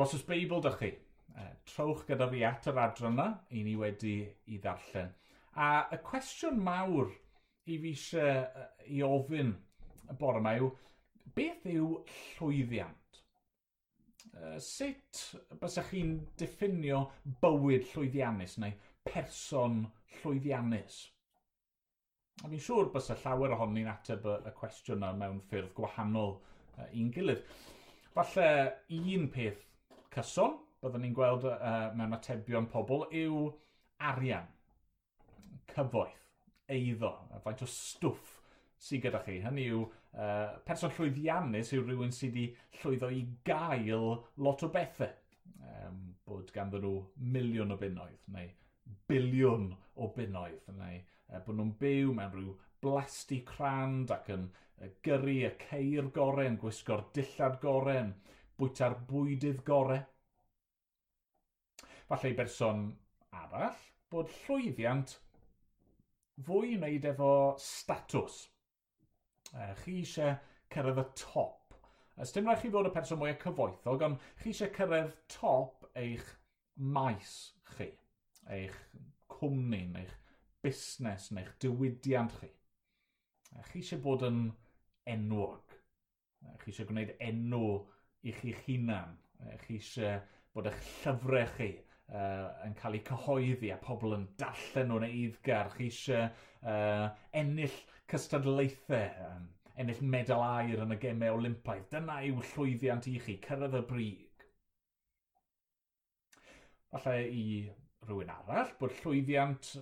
Os oes Beibl dych chi, e, trowch gyda fi at yr adran yna, i ni wedi i ddarllen. A y cwestiwn mawr i fi eisiau e, i ofyn y bore yma yw, beth yw llwyddiant? E, sut bysach chi'n diffinio bywyd llwyddiannus neu person llwyddiannus? A fi'n siŵr bys y llawer ohoni'n ateb y, y cwestiwn yna mewn ffyrdd gwahanol uh, i'n gilydd. Falle un peth cyson, byddwn ni'n gweld uh, mewn atebion pobl, yw arian, cyfoeth, eiddo, faint o stwff sydd gyda chi. Hynny yw uh, person llwyddiannus yw rhywun sydd wedi llwyddo i gael lot o bethau. Um, bod ganddo nhw miliwn o bunnoedd neu biliwn o bunnoedd neu uh, bod nhw'n byw mewn rhyw blasti crand ac yn uh, gyrru y ceir goren, gwisgo'r dillad goren, bwyta'r bwydydd gorau. Falle i berson arall bod llwyddiant fwy i wneud efo statws. E, chi eisiau cyrraedd y top. E, Ys dim rhaid chi fod y person mwyaf cyfoethog, ond chi eisiau cyrraedd top eich maes chi, eich cwmni, eich busnes neu'ch diwydiant chi. E, chi eisiau bod yn enwog. E, chi eisiau gwneud enw i chi'ch hunan. Chi eisiau bod eich llyfrau chi uh, yn cael eu cyhoeddi a pobl yn dallen nhw'n eiddgar. Chi eisiau uh, ennill cystadlaethau, um, ennill medal air yn y gemau Olympaidd. Dyna yw llwyddiant i chi, cyrraedd y brig. Falle i rhywun arall bod llwyddiant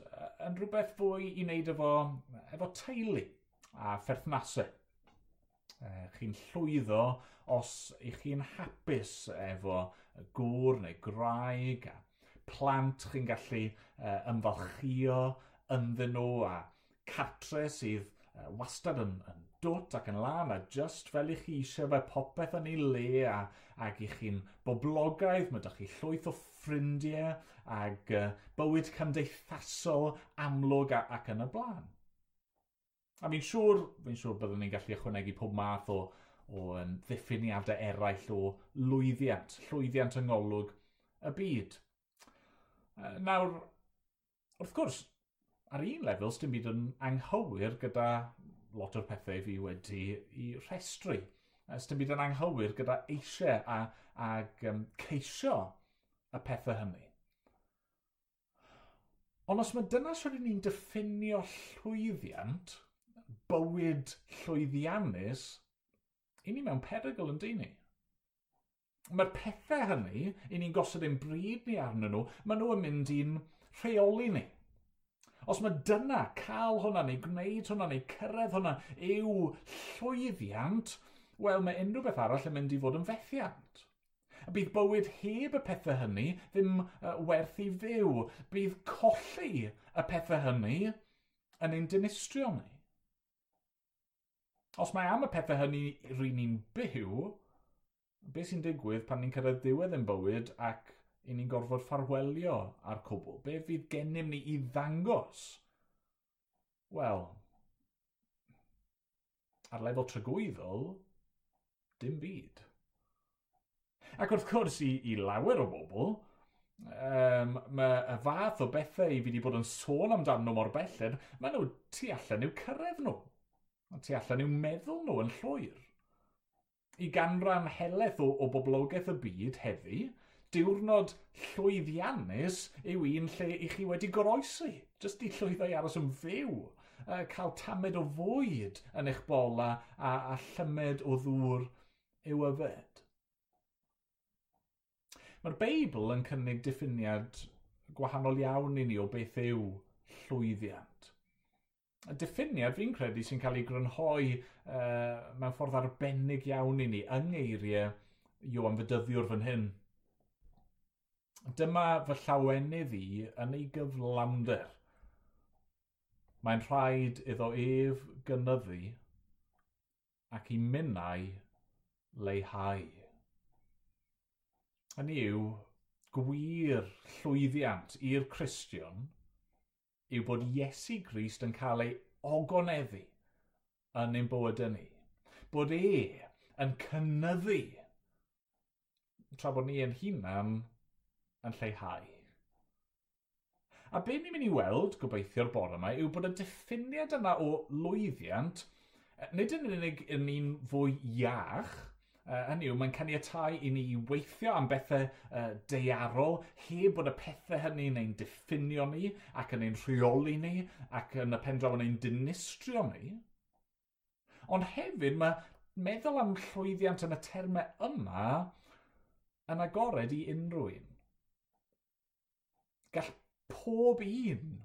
yn rhywbeth fwy i wneud efo, efo teulu a pherthnasau. Chi'n llwyddo os ych chi'n hapus efo gŵr neu graig a plant chi'n gallu uh, ymfalchio ynddyn nhw a catre sydd uh, wastad yn, yn dwt ac yn lan a just fel i chi eisiau fe popeth yn ei le a, ac i chi'n boblogaidd, mae ydych chi llwyth o ffrindiau ac uh, bywyd cymdeithasol amlwg a, ac yn y blaen a fi'n siŵr, fi'n siŵr byddwn ni'n gallu ychwanegu pob math o, o um, ddiffiniadau eraill o lwyddiant, llwyddiant yng ngolwg y byd. Nawr, wrth gwrs, ar un lefel, dim byd yn anghywir gyda lot o'r pethau fi wedi i rhestru. Dim byd yn anghywir gyda eisiau a, ag um, ceisio y pethau hynny. Ond os mae dyna sy'n ni'n diffinio llwyddiant, bywyd llwyddiannus, i ni mewn perygl yn dyn ni. Mae'r pethau hynny, i ni'n gosod ein bryd ni arnyn nhw, maen nhw yn mynd i'n rheoli ni. Os mae dyna cael hwnna neu gwneud hwnna neu cyrraedd hwnna yw llwyddiant, wel mae unrhyw beth arall yn mynd i fod yn fethiant. A bydd bywyd heb y pethau hynny ddim uh, werth i fyw. Bydd colli y pethau hynny yn ein dinistrio ni. Os mae am y pethau hynny rydyn ni'n byw, beth sy'n digwydd pan ni'n cyrraedd diwedd yn bywyd ac i ni'n gorfod ffarwelio ar cwbl? Be fydd gennym ni i ddangos? Wel, ar lefel trygwyddol, dim byd. Ac wrth gwrs i, i lawer o bobl, um, mae y fath o bethau i fi wedi bod yn sôn amdano mor belled, mae nhw tu allan i'w cyrraedd nhw. Ond tu allan i'w meddwl nhw yn llwyr. I ganran heleth o, o boblogaeth y byd heddi, diwrnod llwyddiannus yw un lle i chi wedi goroesi. Jyst i llwyddo i aros yn fyw, uh, cael tamed o fwyd yn eich bola a, a llymed o ddŵr yw yfed. Mae'r Beibl yn cynnig diffiniad gwahanol iawn i ni o beth yw llwyddian diffiniad fi'n credu sy'n cael ei grynhoi uh, mewn ffordd arbennig iawn i ni yng ngeiriau Iwan Fydyddiwr fan hyn. Dyma fy llawenydd i yn ei gyflawnder. Mae'n rhaid iddo ef gynyddu ac i minnau leihau. Yn yw, gwir llwyddiant i'r Cristion – yw bod Iesu Grist yn cael ei ogoneddu yn ein bywydau ni. Bod e yn cynnyddu tra bod ni yn hunan yn lleihau. A be ni'n mynd i weld, gobeithio'r bore yma, yw bod y diffiniad yna o lwyddiant, nid yn unig yn un fwy iach, uh, yn yw, mae'n caniatau i ni weithio am bethau uh, deiarol, heb bod y pethau hynny yn ein diffinio ni, ac yn ein rheoli ni, ac yn y pendraw yn ein dinistrio ni. Ond hefyd mae meddwl am llwyddiant yn y termau yma yn agored i unrhyw un. Gall pob un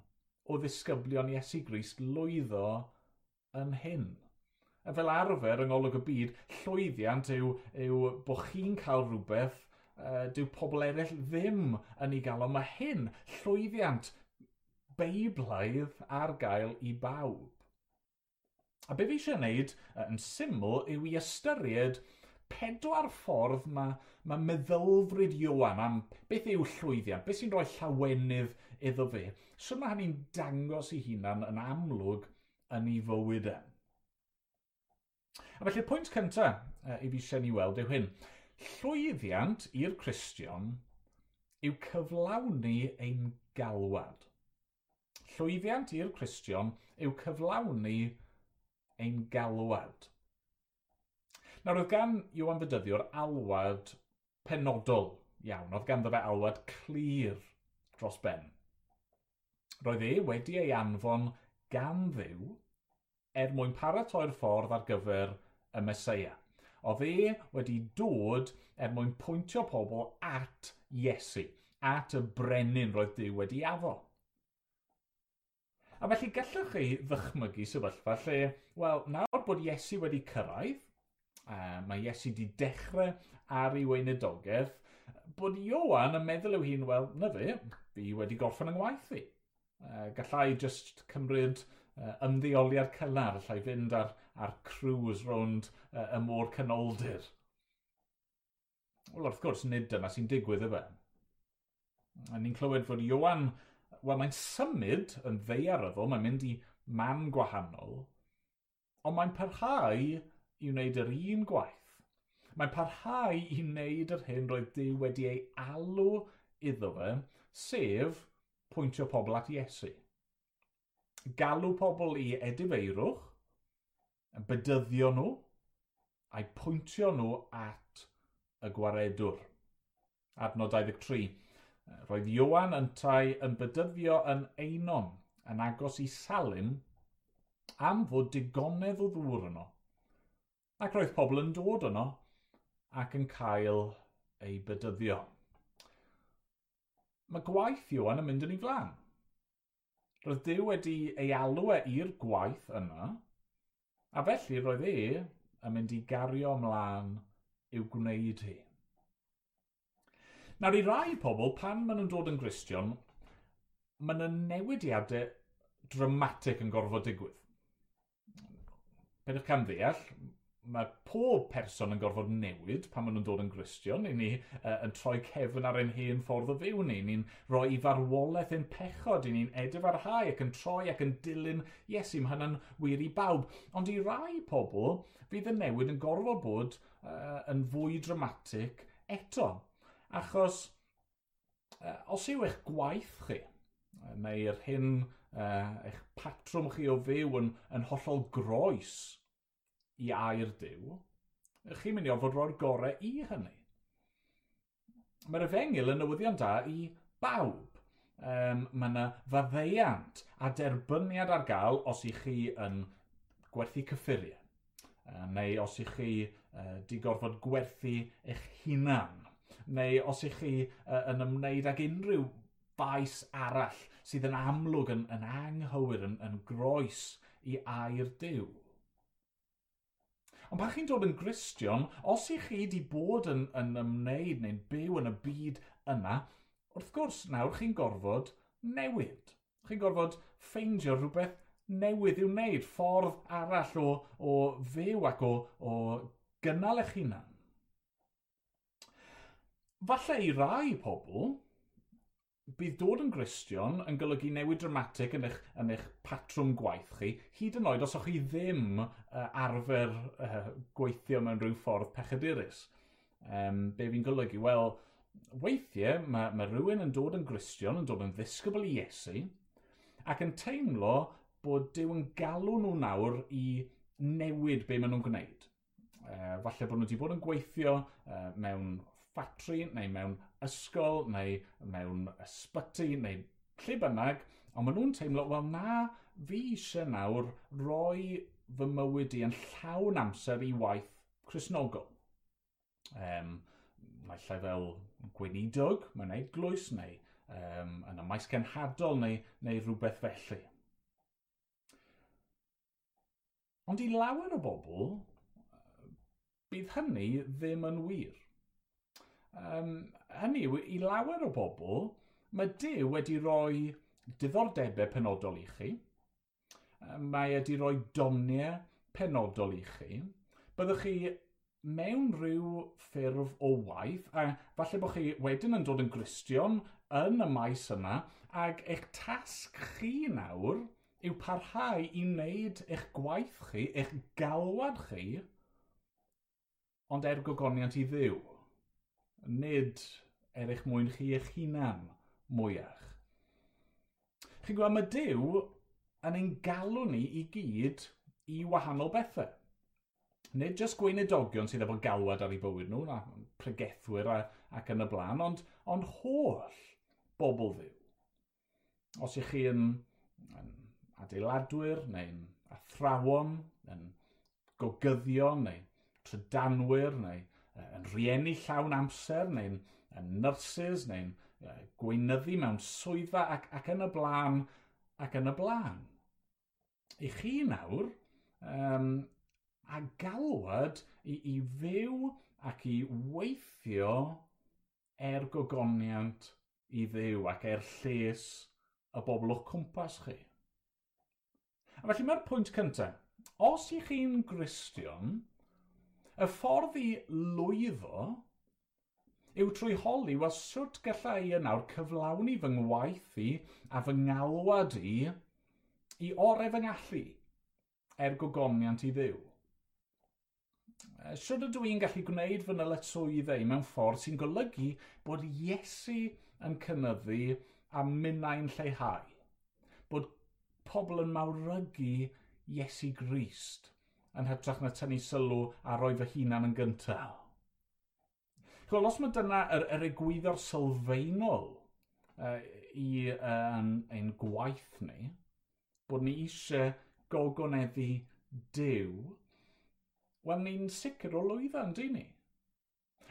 o ddisgyblion Iesu Grist lwyddo yn hyn fel arfer yng ngolwg y byd, llwyddiant yw, yw bod chi'n cael rhywbeth uh, dyw pobl eraill ddim yn ei gael, ond mae hyn llwyddiant beiblaidd ar gael i bawb. A be fi eisiau gwneud uh, yn syml yw i ystyried pedwar ffordd mae ma meddylfryd Iwan am beth yw llwyddiant, beth sy'n rhoi llawenydd iddo fe. So mae hynny'n dangos i hunan yn amlwg yn ei fywyd e. A felly, pwynt cyntaf uh, i fi eisiau ni weld yw hyn. Llwyddiant i'r Cristion yw cyflawni ein galwad. Llwyddiant i'r Cristion yw cyflawni ein galwad. Nawr, oedd gan Iwan Fydyddiwr alwad penodol iawn. Oedd ganddo fe alwad clir dros ben. Roedd e wedi ei anfon gan ddiw er mwyn paratoi'r ffordd ar gyfer y Mesoea. Oedd e wedi dod er mwyn pwyntio pobl at Iesu, at y brenin roedd Dyw wedi afo. A felly gallwch chi ddychmygu sefyllfa lle, wel, nawr bod Iesu wedi cyrraedd, a mae Iesu wedi dechrau ar ei weinidogaeth, bod Iowan yn meddwl yw hi'n, wel, na fe, fi wedi gorffen yng ngwaith fi. Uh, gallai jyst cymryd uh, ymddeoliad cynnar allai fynd ar, ar cruise rownd uh, y môr canoldir. Wel, wrth gwrs, nid dyna sy'n digwydd y fe. A ni'n clywed fod Iwan, wel, mae'n symud yn ddeiaryddol, mae'n mynd i man gwahanol, ond mae'n parhau i wneud yr un gwaith. Mae'n parhau i wneud yr hyn roedd Dyw wedi ei alw iddo fe, sef pwyntio pobl at Iesu galw pobl i edifeirwch, bydyddio nhw, a'i pwyntio nhw at y gwaredwr. Adnod 23. Roedd Iwan yn tai yn bydyddio yn einon yn agos i Salim am fod digonedd o ddŵr yno. Ac roedd pobl yn dod yno ac yn cael ei bydyddio. Mae gwaith Iwan yn mynd yn ei flan. Roedd Dyw wedi ei alw e i'r gwaith yna, a felly roedd e yn mynd i gario ymlaen i'w gwneud hi. Nawr i rai pobl, pan maen nhw'n dod yn Gristion, maen nhw'n newidiadau dramatic yn gorfod digwydd. Pedwch cam ddeall, mae pob person yn gorfod newid pan maen nhw'n dod yn gristion, i ni uh, yn troi cefn ar ein hen ffordd o fyw ni, ni'n rhoi i farwolaeth yn pechod, i ni'n edrych ar hau ac yn troi ac yn dilyn Iesu, mae hynny'n wir i bawb. Ond i rai pobl, fydd y newid yn gorfod bod uh, yn fwy dramatic eto. Achos, uh, os yw eich gwaith chi, neu'r hyn uh, eich patrwm chi o fyw yn, yn hollol groes, i air diw, chi'n mynd i ofodro'r gorau i hynny. Mae'r efengil yn newyddion da i bawb. Um, mae yna faddeiant a derbyniad ar gael os i chi yn gwerthu cyffuriau neu os i chi uh, di gorfod gwerthu eich hunan, neu os i chi uh, yn ymwneud ag unrhyw faes arall sydd yn amlwg yn, yn anghywir, yn, yn groes i air diw. Ond pan chi'n dod yn gristion, os i chi wedi bod yn, yn ymwneud neu'n byw yn y byd yna, wrth gwrs nawr chi'n gorfod newid. Chi'n gorfod ffeindio rhywbeth newydd i'w wneud, ffordd arall o, o fyw ac o, o gynnal eich hunan. Falle i rai pobl, bydd dod yn gristion yn golygu newid dramatig yn eich, yn eich patrwm gwaith chi, hyd yn oed os o'ch chi ddim uh, arfer uh, gweithio mewn rhyw ffordd pechadurus. Um, be fi'n golygu? Wel, weithiau mae, mae rhywun yn dod yn gristion, yn dod yn ddisgybl i Iesu, ac yn teimlo bod Dyw yn galw nhw nawr i newid be maen nhw'n gwneud. Uh, falle bod nhw wedi bod yn gweithio uh, mewn ffatri neu mewn ysgol neu mewn ysbyty neu lle bynnag, ond maen nhw'n teimlo, wel na, fi eisiau nawr roi fy mywyd i yn llawn amser i waith Cresnogol. Um, Naill fel gweinidog, mae'n eglwys, neu um, yn y maes genhadol, neu, neu rhywbeth felly. Ond i lawer o bobl, bydd hynny ddim yn wir um, hynny yw, i lawer o bobl, mae Dyw wedi rhoi diddordebau penodol i chi, mae wedi rhoi domniau penodol i chi, byddwch chi mewn rhyw ffurf o waith, a falle bod chi wedyn yn dod yn gristion yn y maes yna, ac eich tasg chi nawr yw parhau i wneud eich gwaith chi, eich galwad chi, ond er gogoniant i ddiw nid er eich mwyn chi eich hunan mwyach. Chi'n gwybod, mae Dyw yn ein galw ni i gyd i wahanol bethau. Nid jyst gweinidogion sydd efo galwad ar ei bywyd nhw, na pregethwyr a, ac yn y blaen, ond, ond holl bobl ddiw. Os ych chi yn, yn adeiladwyr, neu'n athrawon, yn gogyddion, neu trydanwyr, neu yn rhieni llawn amser, neu'n nurses, neu'n gweinyddu mewn swyddfa ac, ac yn y blaen, ac yn y blaen. I chi nawr, um, a galwad i, i fyw ac i weithio er gogoniant i ddew ac er lles y bobl o'ch cwmpas chi. A felly mae'r pwynt cyntaf. Os i chi'n gristion, Y ffordd i lwyddo yw trwy holi was sŵt gallai i nawr cyflawni fy ngwaith i a fy ngalwad i i orau fy ngallu er gogoniant i ddew. Siwr ydw i'n gallu gwneud fy nyletswyddau mewn ffordd sy'n golygu bod Iesu yn cynnyddu a minnau'n lleihau. Bod pobl yn mawrygu Iesu Grist yn hytrach na tynnu sylw a roi fy hunan yn gyntaf. Chol, os mae dyna yr, yr egwyddor sylfaenol uh, i um, ein gwaith ni, bod ni eisiau gogoneddu Dyw, wel ni'n sicr o lwyddo, ynddi ni?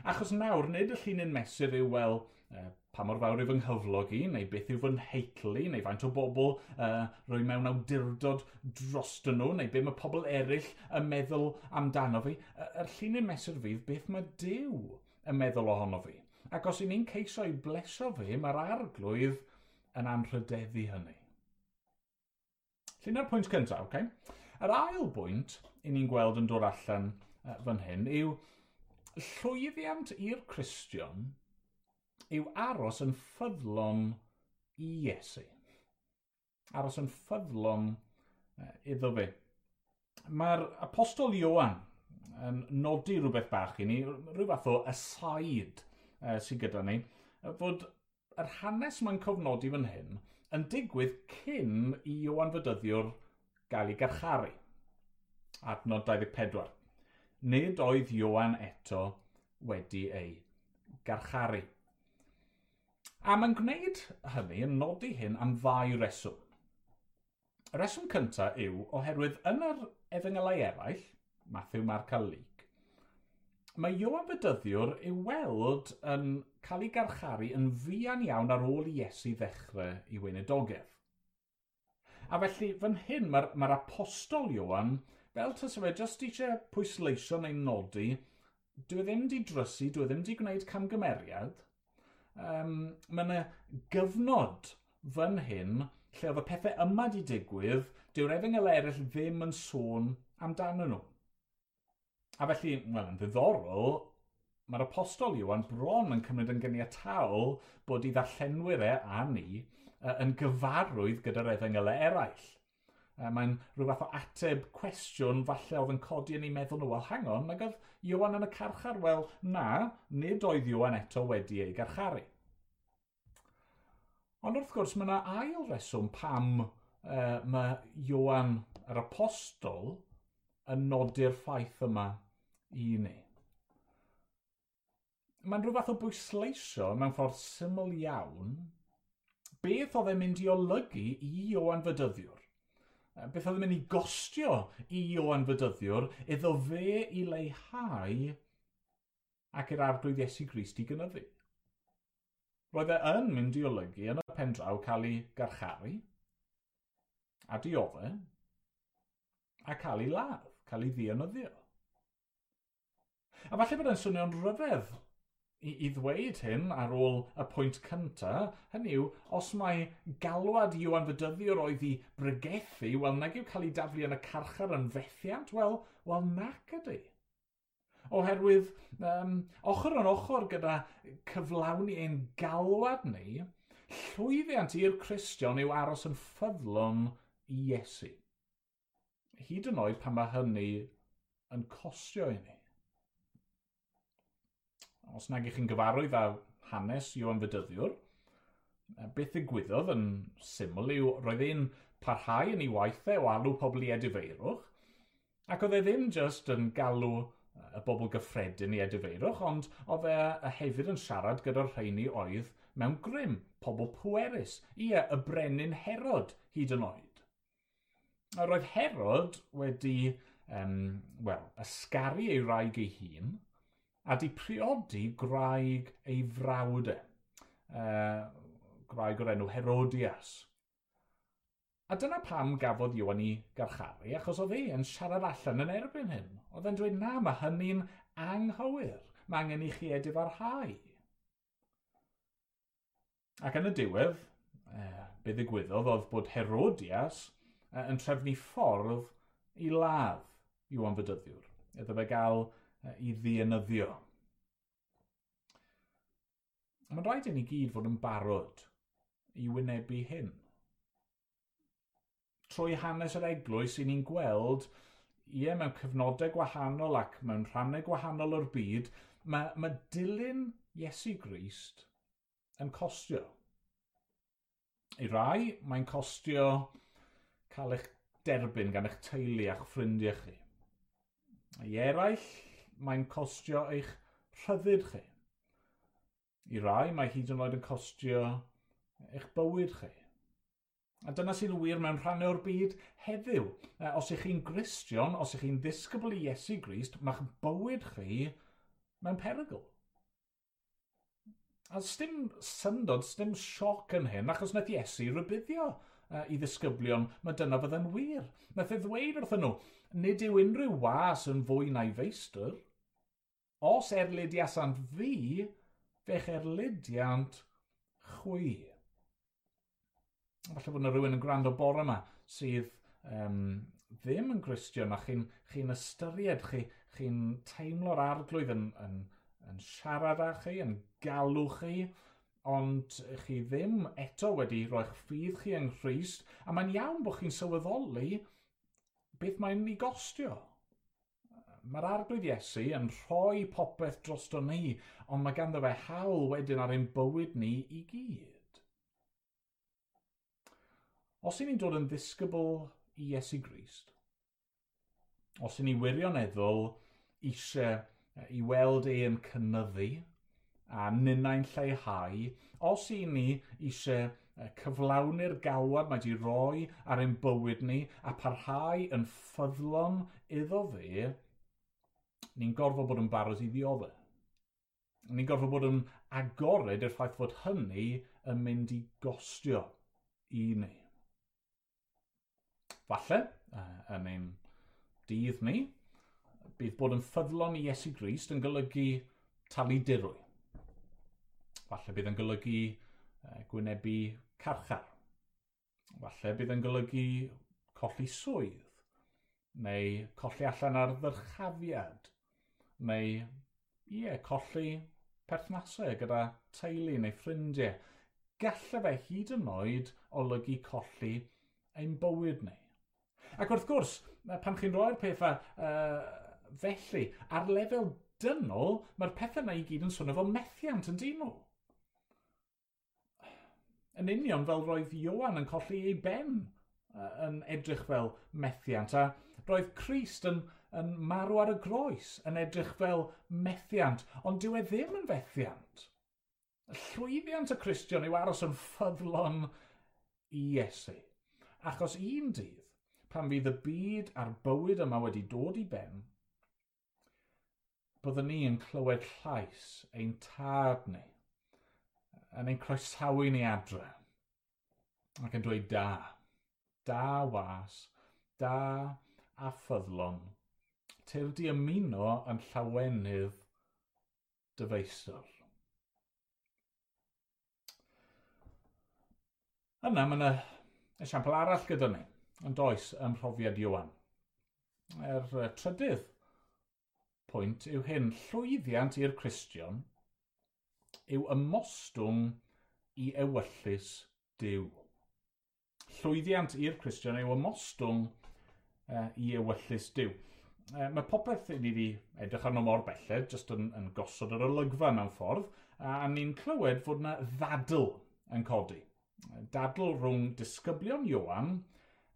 Achos nawr, nid y llunyn mesur yw, wel, uh, pa mor fawr yw fy nghyflog i, neu beth yw fy nheitlu, neu faint o bobl uh, rwy mewn awdurdod dros nhw, neu beth mae pobl eraill yn meddwl amdano fi. Yr llunyn mesur fydd beth mae Dyw yn meddwl ohono fi. Ac os i ni'n ceisio i blesio fi, mae'r arglwydd yn anrhydeddu hynny. Llyna'r pwynt cyntaf, okay? Yr ail bwynt i ni'n gweld yn dod allan uh, fan hyn yw llwyddiant i'r Cristion yw aros yn ffyddlon i Iesu. Aros yn ffyddlon iddo fi. Mae'r apostol Iowan yn nodi rhywbeth bach i ni, rhyw fath o aside uh, sydd gyda ni, fod yr hanes mae'n cofnodi fan hyn yn digwydd cyn i Iowan Fydyddiwr gael ei garcharu. Adnod 24 nid oedd Ioan eto wedi ei garcharu. A mae'n gwneud hynny yn nodi hyn am ddau reswm. Y reswm cyntaf yw oherwydd yn yr efengylau eraill, Matthew, Mark a Luke, mae Ioan Bydyddiwr i weld yn cael ei garcharu yn fuan iawn ar ôl Iesu ddechrau i weinidogedd. A felly, fan hyn mae'r mae, apostol Ioan fel tas yw e, jyst eisiau pwysleisio neu nodi, dwi ddim di drysu, dwi e ddim di gwneud camgymeriad. Um, mae yna gyfnod fan hyn lle oedd y pethau yma di digwydd, dyw'r efengyl eraill ddim yn sôn amdano nhw. A felly, wel, yn ddiddorol, mae'r apostol Iwan bron yn cymryd yn gyniataol bod i ddarllenwyr e a ni yn gyfarwydd gyda'r efengylau e eraill. Mae'n rhyw fath o ateb cwestiwn falle oedd yn codi yn ei meddwl nhw, wel hang on, nag oedd Iwan yn y carchar, wel na, nid oedd Iwan eto wedi ei garcharu. Ond wrth gwrs, mae yna ail reswm pam uh, mae Iwan yr apostol yn nodi'r ffaith yma i ni. Mae'n rhyw fath o bwysleisio mewn ffordd syml iawn beth oedd e'n mynd i olygu i Iwan Fydyddiwr beth oedd yn mynd i gostio i Iwan Fydyddiwr iddo fe i leihau ac i'r arglwydd Iesu Grist i gynyddu. Roedd e yn mynd i olygu yn y pen draw cael ei garcharu, a diodde, a cael ei ladd, cael ei ddianyddio. A falle bod e'n swnio'n rhyfedd i, i ddweud hyn ar ôl y pwynt cyntaf, hynny yw, os mae galwad Iwan Fydyddiwr oedd i bregethu, wel nag yw cael ei daflu yn y carchar yn fethiant, wel, wel nac ydy. Oherwydd, um, ochr yn ochr gyda cyflawni ein galwad ni, llwyddiant i'r Cristion yw aros yn ffyddlon i Iesu. Hyd yn oed pan mae hynny yn costio i ni os nag ych chi'n gyfarwydd â hanes Iwan Fydyddiwr, beth ddigwyddodd yn syml yw roedd e'n parhau yn ei waithau o alw pobl i edifeirwch, ac oedd e ddim jyst yn galw y bobl gyffredin i edifeirwch, ond oedd e hefyd yn siarad gyda'r rheini oedd mewn grym, pobl pwerus, ie, y brenin Herod hyd yn oed. A roedd Herod wedi, um, wel, ysgaru ei wraig ei hun, a di priodi graig ei frawd e, uh, graig o'r enw Herodias. A dyna pam gafodd Iwan i garcharu, achos oedd ei yn siarad allan yn erbyn hyn. Oedd e'n dweud na, mae hynny'n anghywir. Mae angen i chi edif ar hau. Ac yn y diwedd, eh, be ddigwyddodd oedd bod Herodias eh, yn trefnu ffordd i ladd Iwan Fydyddiwr. Iddo fe gael i ddienyddio. Mae'n rhaid i ni gyd fod yn barod i wynebu hyn. Trwy hanes yr eglwys, i ni'n gweld, ie, mewn cyfnodau gwahanol ac mewn rhannau gwahanol o'r byd, mae, mae dilyn Iesu Grist yn costio. I rai, mae'n costio cael eich derbyn gan eich teulu a'ch ffrindiau chi. I eraill, mae'n costio eich rhyddid chi. I rai, mae hyd yn oed yn costio eich bywyd chi. A dyna sy'n wir mewn rhan o'r byd heddiw. E, os ych chi'n gristion, os ych chi'n ddisgybl i Iesu Grist, mae'ch bywyd chi mewn perygl. A sdim syndod, sdim sioc yn hyn, achos nath Iesu rybuddio uh, i ddisgyblion, mae dyna fydda'n wir. Nath e ddweud wrthyn nhw, nid yw unrhyw was yn fwy na'i feistr. Os erlydiasant fi, fe'ch erlydiant chwi. Falle bod yna rhywun yn gwrando bore yma sydd um, ddim yn Gristion a chi'n chi ystyried, chi'n chi teimlo'r arglwydd yn, yn, yn siarad â chi, yn galw chi, ond chi ddim eto wedi rhoi'ch ffydd chi yng Nghyst, a mae'n iawn bod chi'n sylweddoli beth mae'n ei gostio. Mae'r arglwydd Iesu yn rhoi popeth drosto ni, ond mae ganddo fe hawl wedyn ar ein bywyd ni i gyd. Os i ni'n dod yn ddisgybl i Iesu Grist, os i ni wirioneddol eisiau e, i weld e yn cynnyddu, a ninnau'n lleihau, os i ni eisiau cyflawni'r gawod mae wedi roi ar ein bywyd ni a parhau yn ffyddlon iddo fe, ni'n gorfod bod yn barod i ddioddau. Ni'n gorfod bod yn agored i'r ffaith fod hynny yn mynd i gostio i ni. Falle, yn ein dydd ni, bydd bod yn ffyddlon i Iesu Grist yn golygu talu dirwy. Falle bydd yn golygu gwynebu carchar. Falle bydd yn golygu colli swydd, neu colli allan ar ddyrchafiad, neu ie, colli perthnasau gyda teulu neu ffrindiau. Gallai fe hyd yn oed olygu colli ein bywyd ni. Ac wrth gwrs, pan chi'n rhoi'r pethau uh, felly, ar lefel dynol, mae'r pethau yna i gyd yn swnio fel methiant yn dyn nhw yn union fel roedd Iowan yn colli ei ben yn edrych fel methiant, a roedd Christ yn, yn marw ar y groes yn edrych fel methiant, ond dyw e ddim yn fethiant. Y llwyddiant y Cristion yw aros yn ffyddlon i Iesu. Achos un dydd, pan fydd y byd a'r bywyd yma wedi dod i ben, byddwn ni yn clywed llais ein tad ni yn ein croesawu ni adre. Ac yn dweud da. Da was, da a ffyddlon. Tyr di ymuno yn llawenydd dyfeisol. Yna mae yna esiampl arall gyda ni, yn does ym mhrofiad Iwan. Er trydydd pwynt yw hyn, llwyddiant i'r Cristion – yw ymostwng i ewyllus Dyw. Llwyddiant i'r Cristion yw ymostwng uh, i ewyllus Dyw. Uh, mae popeth i ni wedi edrych arno mor belled, jyst yn, yn gosod yr olygfa mewn ffordd, a ni'n clywed fod yna ddadl yn codi. Dadl rhwng disgyblion Iwan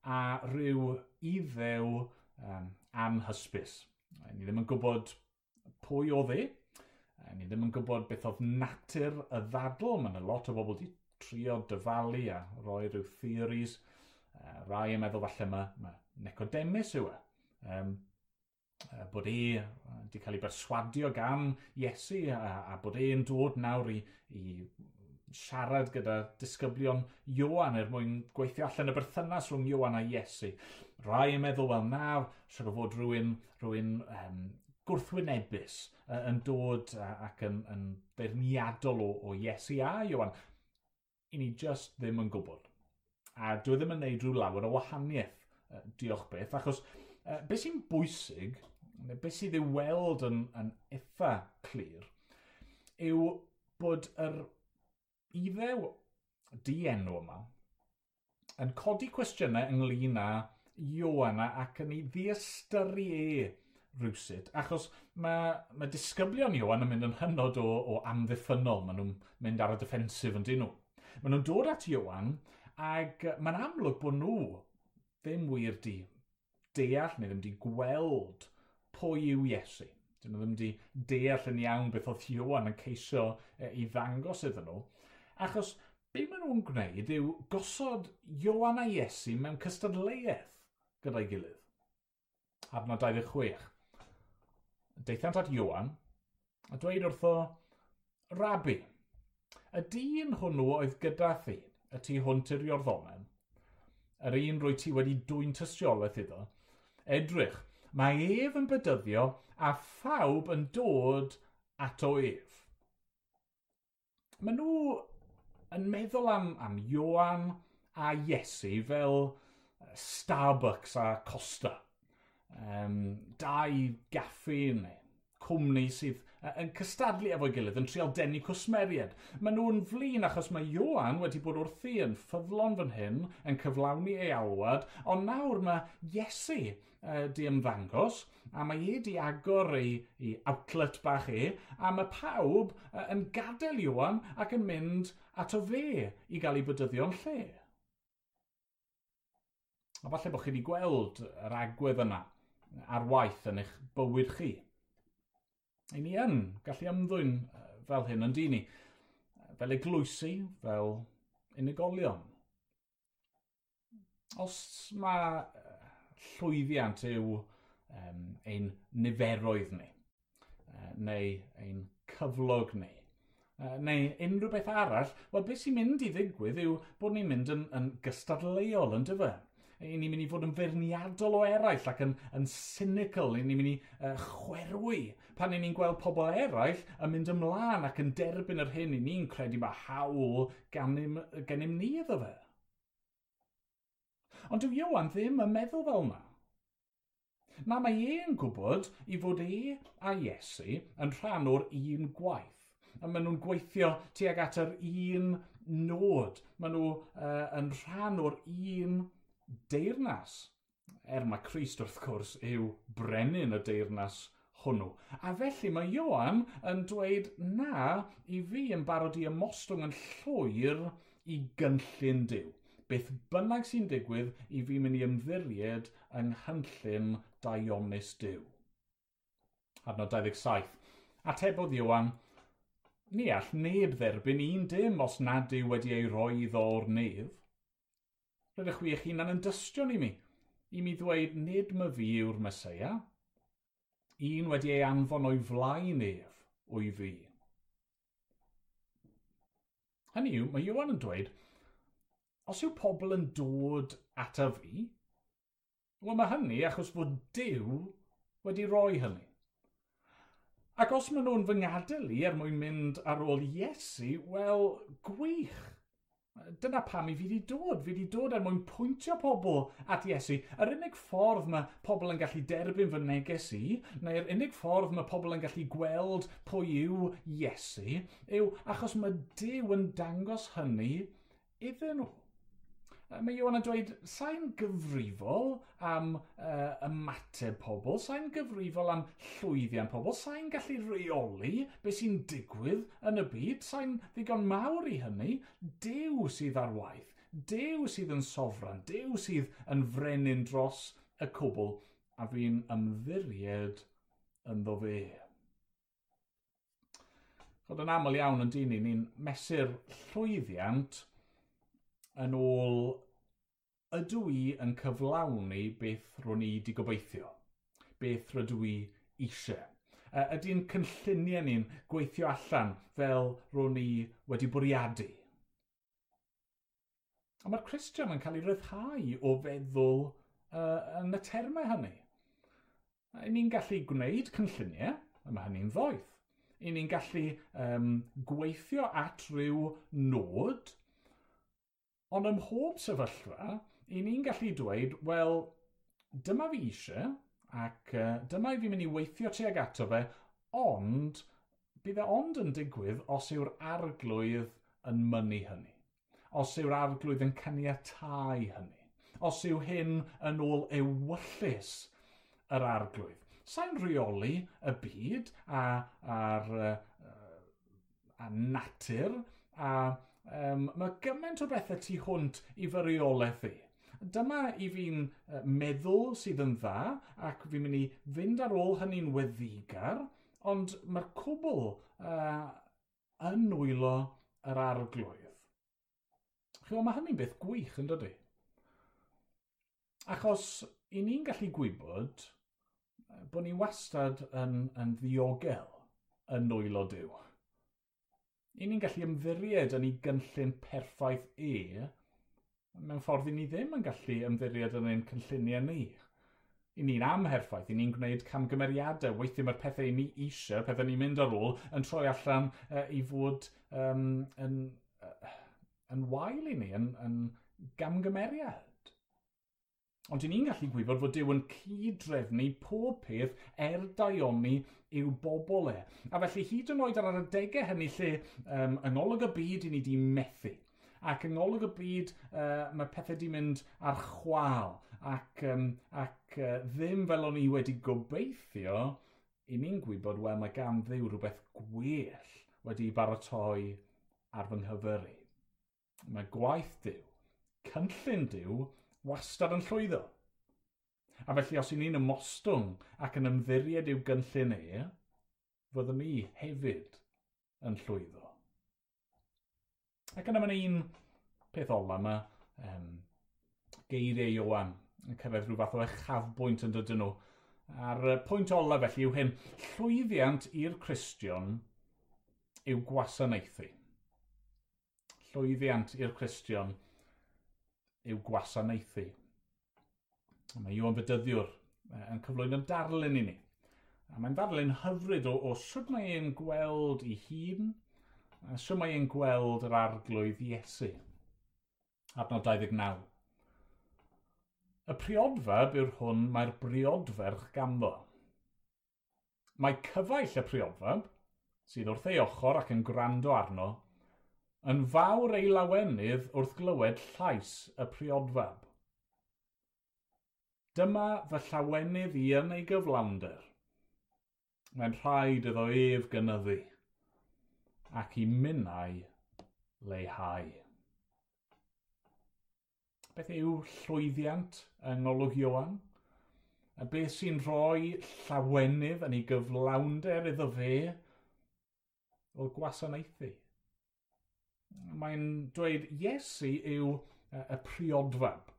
a rhyw iddew um, anhysbys. Ni ddim yn gwybod pwy o dde, ni ddim yn gwybod beth oedd natur y ddadl. Mae yna lot o bobl wedi trio dyfalu a roi rhyw theories. Uh, rai yn meddwl falle mae, mae Nicodemus yw e. Um, uh, bod e wedi cael ei berswadio gan Iesu a, a bod e'n dod nawr i, i siarad gyda disgyblion Iwan er mwyn gweithio allan y berthynas rhwng Iwan a Iesu. Rai yn meddwl, wel na, siarad fod rhywun, rhywun um, gwrthwynebus uh, yn dod uh, ac yn, yn beirniadol o, o Iesu a Iwan. I ni just ddim yn gwybod. A dwi e ddim yn neud rhyw lawer o wahaniaeth, uh, diolch beth, achos uh, beth sy'n bwysig, beth sydd ei weld yn, yn eitha clir, yw bod yr iddew dienw yma yn codi cwestiynau ynglyn â Ioanna ac yn ei ddiastyru e rhywsyd. achos mae, mae disgyblion ni yn mynd yn hynod o, o amddiffynol, maen nhw'n mynd ar y defensif yn dyn nhw. Maen nhw'n dod at Iwan, ac mae'n amlwg bod nhw ddim wir di deall neu ddim di gweld pwy yw Iesu. Dyn nhw ddim di deall yn iawn beth oedd Iwan yn ceisio i ddangos iddyn nhw. Achos be maen nhw'n gwneud yw gosod Iwan a Iesu mewn cystadleuaeth gyda'i gilydd. Adnod 26 deithiant at Iwan, a dweud wrtho, Rabi, y dyn hwnnw oedd gyda thi, y tu hwnt i'r Iorddomen, yr un rwy ti wedi dwy'n tystiolaeth iddo, edrych, mae ef yn bydyddio a phawb yn dod ato ef. Maen nhw yn meddwl am, am Ioan a Iesu fel Starbucks a Costa – um, dau gaffi neu cwmni sydd yn cystadlu efo'i gilydd yn trial denu cwsmeriad. Maen nhw'n flin achos mae Johan wedi bod wrthi yn ffyddlon fan hyn, yn cyflawni ei alwad, ond nawr mae Iesu uh, di ymddangos, a mae e di agor ei, ei outlet bach e, a mae pawb uh, yn gadael Iwan ac yn mynd ato fe i gael ei bydyddio'n lle. A falle bod chi wedi gweld yr agwedd yna ar waith yn eich bywyd chi. I ni yn gallu ymddwyn fel hyn yn dyn ni, fel eglwysi, fel unigolion. Os mae llwyddiant yw um, ein niferoedd ni, neu ein cyflog ni, neu unrhyw beth arall, wel beth sy'n mynd i ddigwydd yw bod ni'n mynd yn, yn gystadleuol yn dyfa ni'n mynd i fod yn ferniadol o eraill ac yn, yn cynical, ni'n mynd i uh, chwerwi. pan ni'n gweld pobl eraill yn mynd ymlaen ac yn derbyn yr hyn i ni'n credu mae hawl ganym, ganym ni iddo fe. Ond dyw Iwan ddim yn meddwl fel yna. Na mae e'n gwybod i fod e a Iesu yn rhan o'r un gwaith. A maen nhw'n gweithio tuag at yr un nod. Maen nhw uh, yn rhan o'r un deyrnas. Er mae Christ wrth gwrs yw brenin y deyrnas hwnnw. A felly mae Ioan yn dweud na i fi yn barod i ymostwng yn llwyr i gynllun Dyw. Beth bynnag sy'n digwydd i fi mynd i ymddiried yng nghynllun Dionys Dyw. Adnod 27. Atebodd Ioan, ni all neb dderbyn un dim os nad yw wedi ei roi o'r nef Rydych chi eich hunan yn dystion i mi, i mi ddweud nid my fi yw'r Mesoea. Un wedi ei anfon o'i flaen ef o'i fi. Hynny yw, mae Iwan yn dweud, os yw pobl yn dod ata fi, wel mae hynny achos fod Dyw wedi roi hynny. Ac os maen nhw'n fy ngadael i er mwyn mynd ar ôl Iesu, wel, gwych. Dyna pam i fi wedi dod. Fi wedi dod er mwyn pwyntio pobl at Iesu. Yr unig ffordd mae pobl yn gallu derbyn fy neges i, neu'r unig ffordd mae pobl yn gallu gweld pwy yw Iesu, yw achos mae Dyw yn dangos hynny iddyn nhw mae Iwan yn dweud, sa'n gyfrifol am uh, ymateb pobl, sa'n gyfrifol am llwyddiant pobl, sa'n gallu reoli beth sy'n digwydd yn y byd, sa'n ddigon mawr i hynny, dew sydd ar waith, dew sydd yn sofran, dew sydd yn frenin dros y cwbl, a fi'n ymddiried ynddo fe. Chod yn aml iawn yn dyn ni, ni'n mesur llwyddiant, yn ôl ydw i yn cyflawni beth rwy'n i wedi gobeithio? Beth rydw i eisiau? Ydy'n cynlluniau ni'n gweithio allan fel rwy'n i wedi bwriadu? A mae'r Christian yn cael ei ryddhau o feddwl uh, yn y termau hynny. I ni'n gallu gwneud cynlluniau, a mae hynny'n ddoeth. I ni'n gallu um, gweithio at ryw nod, Ond ym mhob sefyllfa, i ni'n gallu dweud, wel, dyma fi eisiau, ac uh, dyma i fi'n mynd i weithio tuag ato fe, ond bydd e ond yn digwydd os yw'r arglwydd yn mynnu hynny. Os yw'r arglwydd yn caniatáu hynny. Os yw hyn yn ôl ewyllus yr arglwydd. Sa'n rheoli y byd a, a'r, uh, a natur a um, mae gymaint o bethau tu hwnt i fy reolaeth i. Dyma i fi'n uh, meddwl sydd yn dda ac fi'n mynd i fynd ar ôl hynny'n weddigar, ond mae'r cwbl uh, yn wylo yr arglwydd. Chyfo, mae hynny'n beth gwych yn dydy. Achos i ni'n gallu gwybod bod ni wastad yn, yn ddiogel yn nwylo Dyw i ni'n gallu ymddiried yn ei gynllun perffaith e, mewn ffordd i ni ddim yn gallu ymddiried yn ein cynlluniau ni. I ni'n amherffaith, i ni'n gwneud camgymeriadau, weithio mae'r pethau i ni eisiau, pethau ni'n mynd ar ôl, yn troi allan uh, i fod um, yn, uh, yn wael i ni, yn, yn gamgymeriad. Ond dyn ni'n gallu gwybod fod Dyw yn cydrefnu pob peth er daioni i'w bobl e. A felly hyd yn oed ar yr adegau hynny lle um, yng ngolwg y byd i ni wedi methu. Ac yng ngolwg y byd uh, mae pethau wedi mynd ar chwal ac, um, ac uh, ddim fel o'n i wedi gobeithio, i ni'n gwybod, wel, mae gan ddiw rhywbeth gwell wedi baratoi ar fy nghyfyrru. Mae gwaith diw, cynllun diw, wastad yn llwyddo. A felly os i ni'n ymostwng ac yn ymddiried i'w gynllun e, fyddwn ni hefyd yn llwyddo. Ac yna mae'n un peth ola yma, um, geiriau Iowan yn cyrraedd rhyw fath o echafbwynt yn dydyn nhw. A'r pwynt ola felly yw hyn, llwyddiant i'r Cristion yw gwasanaethu. Llwyddiant i'r Cristion yw gwasanaethu. Mae Iwan Fydyddiwr yn cyflwyno darlun i ni. A mae'n darlun hyfryd o, o sut mae e'n gweld ei hun, a sut mae e'n gweld yr arglwydd Iesu. Adnod 29. Y priodfeb yw'r hwn mae'r briodferch ganddo. Mae cyfaill y priodfeb, sydd wrth ei ochr ac yn gwrando arno, Yn fawr ei lawenydd wrth glywed llais y priodfab. Dyma fy llawenydd i yn ei gyflawnder. Mae'n rhaid iddo ef gynyddu, ac i minnau leihau. Beth yw llwyddiant yng Ngolwg Iowan? A beth sy'n rhoi llawenydd yn ei gyflawnder iddo fe? o gwasanaethu mae'n dweud Iesu yw y priodfab.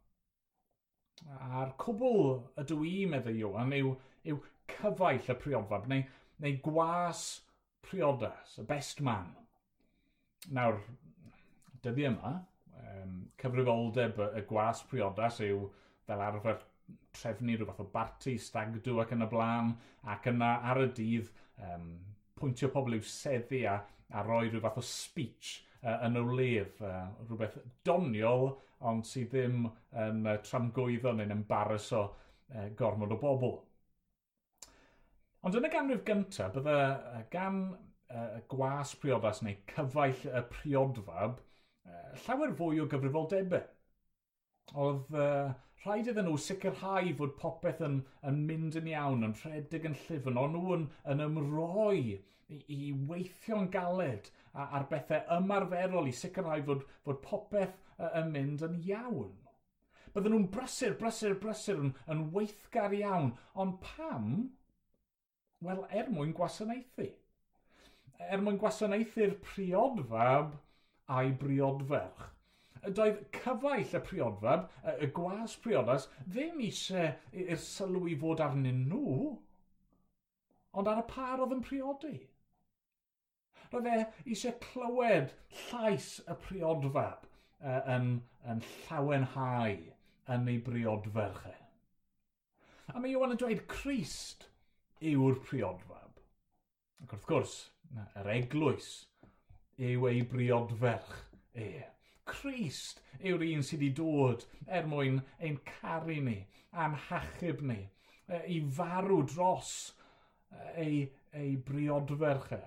A'r cwbl ydw i, meddwl Iwan, yw, yw cyfaill y priodfab, neu, neu gwas priodas, y best man. Nawr, dyddi yma, um, cyfrifoldeb y gwas priodas yw fel arfer trefnu rhyw fath o barti, stagdw ac yn y blaen, ac yna ar y dydd um, pwyntio pobl i'w seddi a, a roi rhyw fath o speech uh, yn y lef, uh, rhywbeth doniol, ond sydd ddim yn uh, tramgwyddo neu'n embarrass o uh, gormod o bobl. Ond yn y ganrif gyntaf, bydde uh, gan uh, gwas priodas neu cyfaill y priodfab uh, llawer fwy o gyfrifoldebau. Oedd uh, rhaid iddyn nhw sicrhau fod popeth yn, yn mynd yn iawn, yn rhedeg yn llyfn, ond nhw yn, yn ymroi i, i weithio'n galed ar bethau ymarferol i sicrhau fod, fod popeth yn mynd yn iawn. Bydden nhw'n brysur, brysur, brysur yn, yn weithgar iawn, ond pam? Wel, er mwyn gwasanaethu. Er mwyn gwasanaethu'r priodfab a'i briodferch doedd cyfaill y priodfab, y gwas priodas, ddim eisiau i'r sylw i fod arnyn nhw, ond ar y par oedd yn priodi roedd e eisiau clywed llais y priodfab uh, yn, yn llawenhau yn ei briodferch e. A mae Iwan yn dweud Christ yw'r priodfab. Ac wrth gwrs, yr eglwys yw ei briodferch e. Christ yw'r un sydd wedi dod er mwyn ein caru ni, a'n hachub ni, i farw dros ei, ei briodferch e.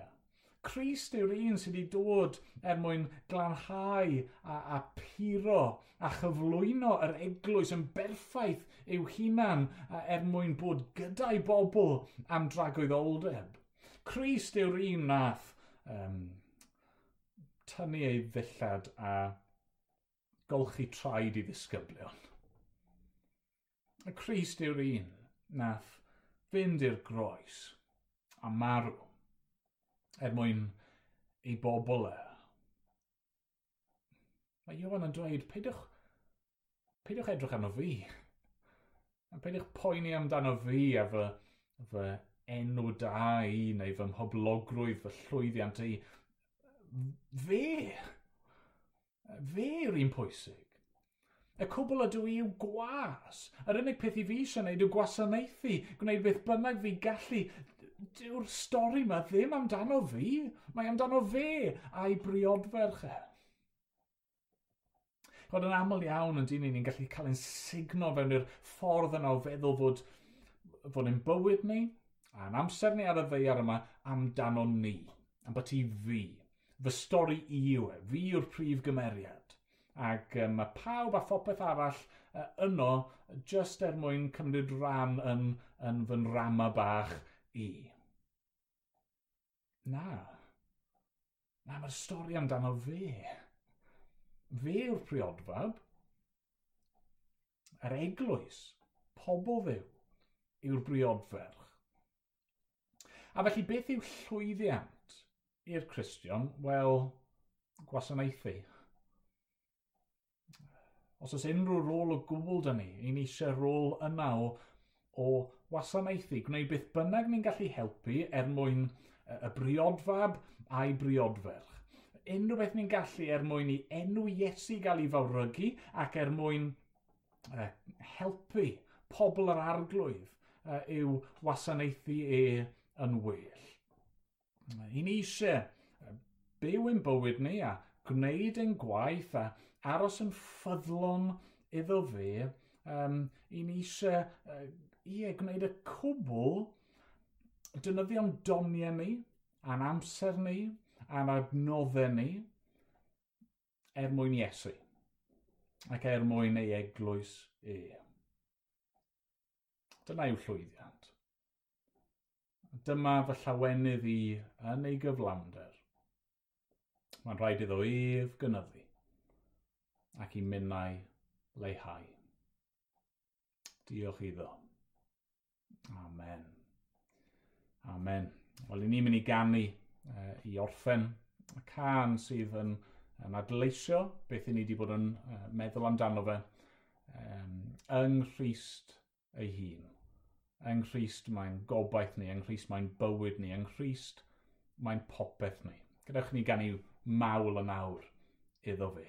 Christ yw'r un sydd wedi dod er mwyn glanhau a, a puro a chyflwyno yr eglwys yn berffaith i'w hunan er mwyn bod gyda'i bobl am dragoedd oldeb. Christ yw'r un nath um, tynnu ei ddillad a golchi traed i ddisgyblion. Y Christ yw'r un nath fynd i'r groes a marw er mwyn ei bobl e. Mae Iwan yn dweud, peidwch, peidwch edrych arno fi. A peidwch poeni amdano fi a fy, fy enw da i neu fy mhoblogrwydd, fy llwyddiant i. Fe! Fe yw'r un pwysig. Y cwbl ydw i yw gwas. Yr unig peth i fi eisiau gwneud yw gwasanaethu, gwneud beth bynnag fi gallu, dyw'r stori yma ddim amdano fi, mae amdano fe a'i briodferch e. Gwyd yn aml iawn yn dyn ni'n gallu cael ein signo fewn i'r ffordd yna o feddwl fod, fod yn bywyd ni a'n amser ni ar y ddeiar yma amdano ni, am bod ti fi. Fy stori i yw e, fi yw'r prif gymeriad. Ac mae um, pawb a phopeth arall uh, yno just er mwyn cymryd rhan yn, yn fy nrama bach i. Na. Na, mae'r stori amdano fe. Fe yw'r priodfab. Yr eglwys, pobl ddew, yw'r briodferch. A felly beth yw llwyddiant i'r Cristion? Wel, gwasanaethu. Os oes unrhyw rôl o gwbl dyn ni, i ni eisiau rôl yna o, o wasanaethu, gwneud beth bynnag ni'n gallu helpu er mwyn y briodfab a'i briodferch. Unrhyw beth ni'n gallu er mwyn i enw Iesu gael ei fawrygu ac er mwyn uh, helpu pobl yr arglwydd uh, yw wasanaethu e yn well. I ni eisiau byw yn bywyd ni a gwneud yn gwaith a aros yn ffyddlon iddo fe, um, i ni eisiau uh, ie, gwneud y cwbl, dynyddio'n am doniau ni, a'n amser ni, a'n adnoddau ni, er mwyn Iesu, ac er mwyn ei eglwys e. Dyna yw llwyddiant. Dyma fy llawenydd i yn ei gyflawnder. Mae'n rhaid iddo ef gynyddu ac i minnau leihau. Diolch iddo. Amen. Amen. Wel, i ni'n mynd i gannu uh, i orffen y can sydd yn, yn adleisio beth i ni wedi bod yn uh, meddwl amdano fe um, yng Nghyst ei hun. Yng Nghyst mae'n gobaith ni, yng Nghyst mae'n bywyd ni, yng Nghyst mae'n popeth ni. Gadewch ni gannu mawl yn awr iddo fe.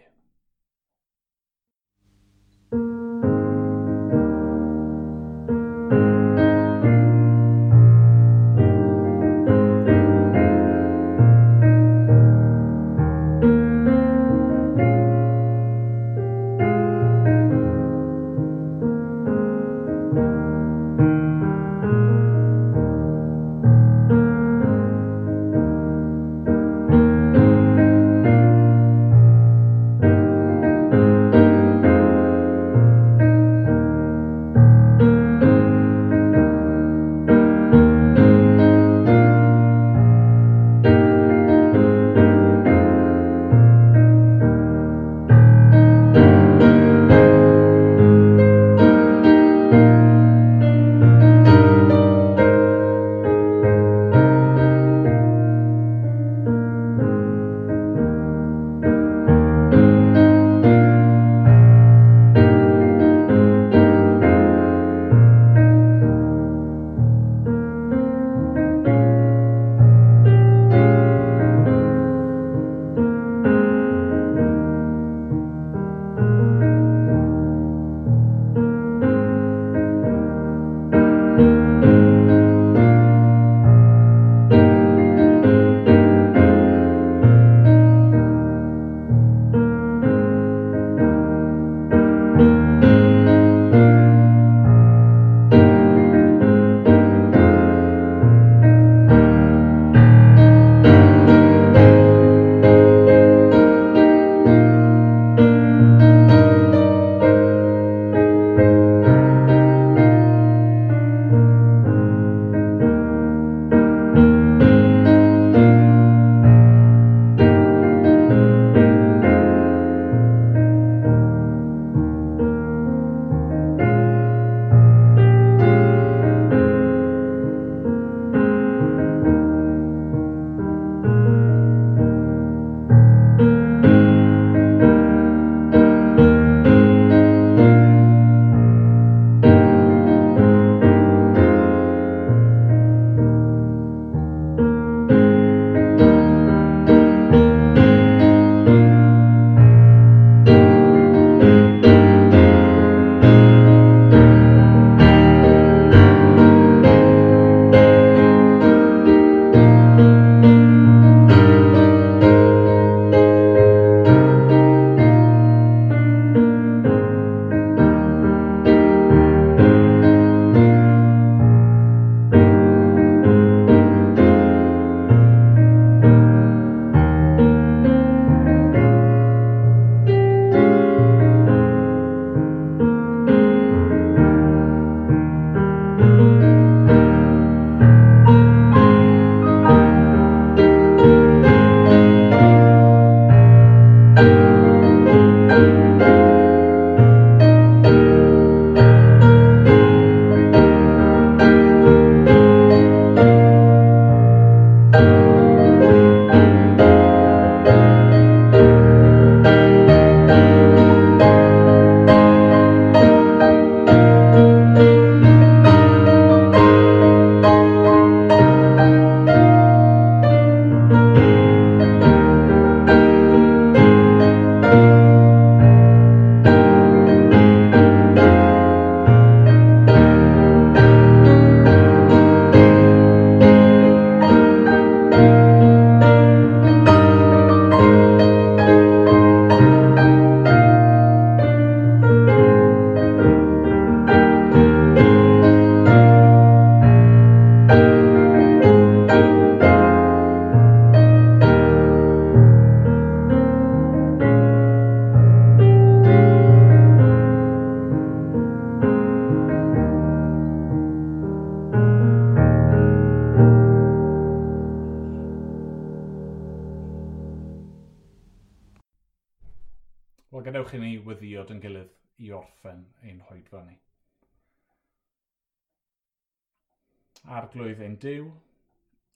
a'r glwyddyn diw.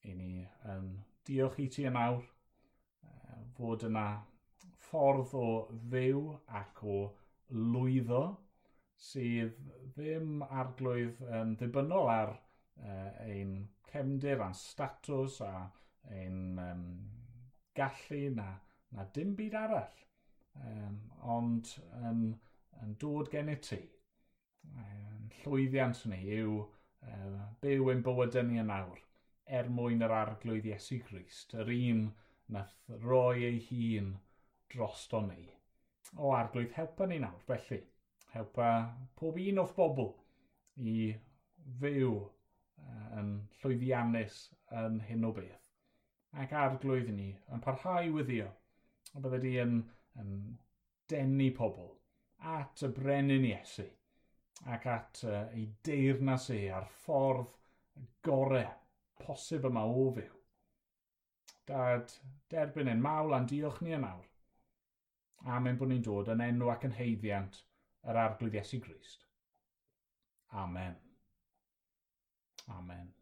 I ni um, diolch i ti yn awr uh, fod yna ffordd o fyw ac o lwyddo sydd ddim arglwydd yn ddibynnol ar uh, ein cefndir a'n statws a ein um, gallu na, na dim byd arall, um, ond yn, yn dod gen i ti. um, llwyddiant ni yw byw ein bywydau ni yn awr er mwyn yr arglwydd Iesu Grist, yr un nath roi ei hun drosto ni. O arglwydd, helpa ni nawr, felly. Helpa pob un o'r bobl i fyw yn llwyddiannus yn hyn o beth. Ac arglwydd ni yn parhau wyddio, a bydde di yn, yn denu pobl at y brenin Iesu ac at uh, ei deyrnas e a'r ffordd gorau posib yma o fyw. Dad, derbyn yn mawl a'n diolch ni yn awr. Amen bod ni'n dod yn enw ac yn heiddiant yr arglwydd Iesu Grist. Amen. Amen.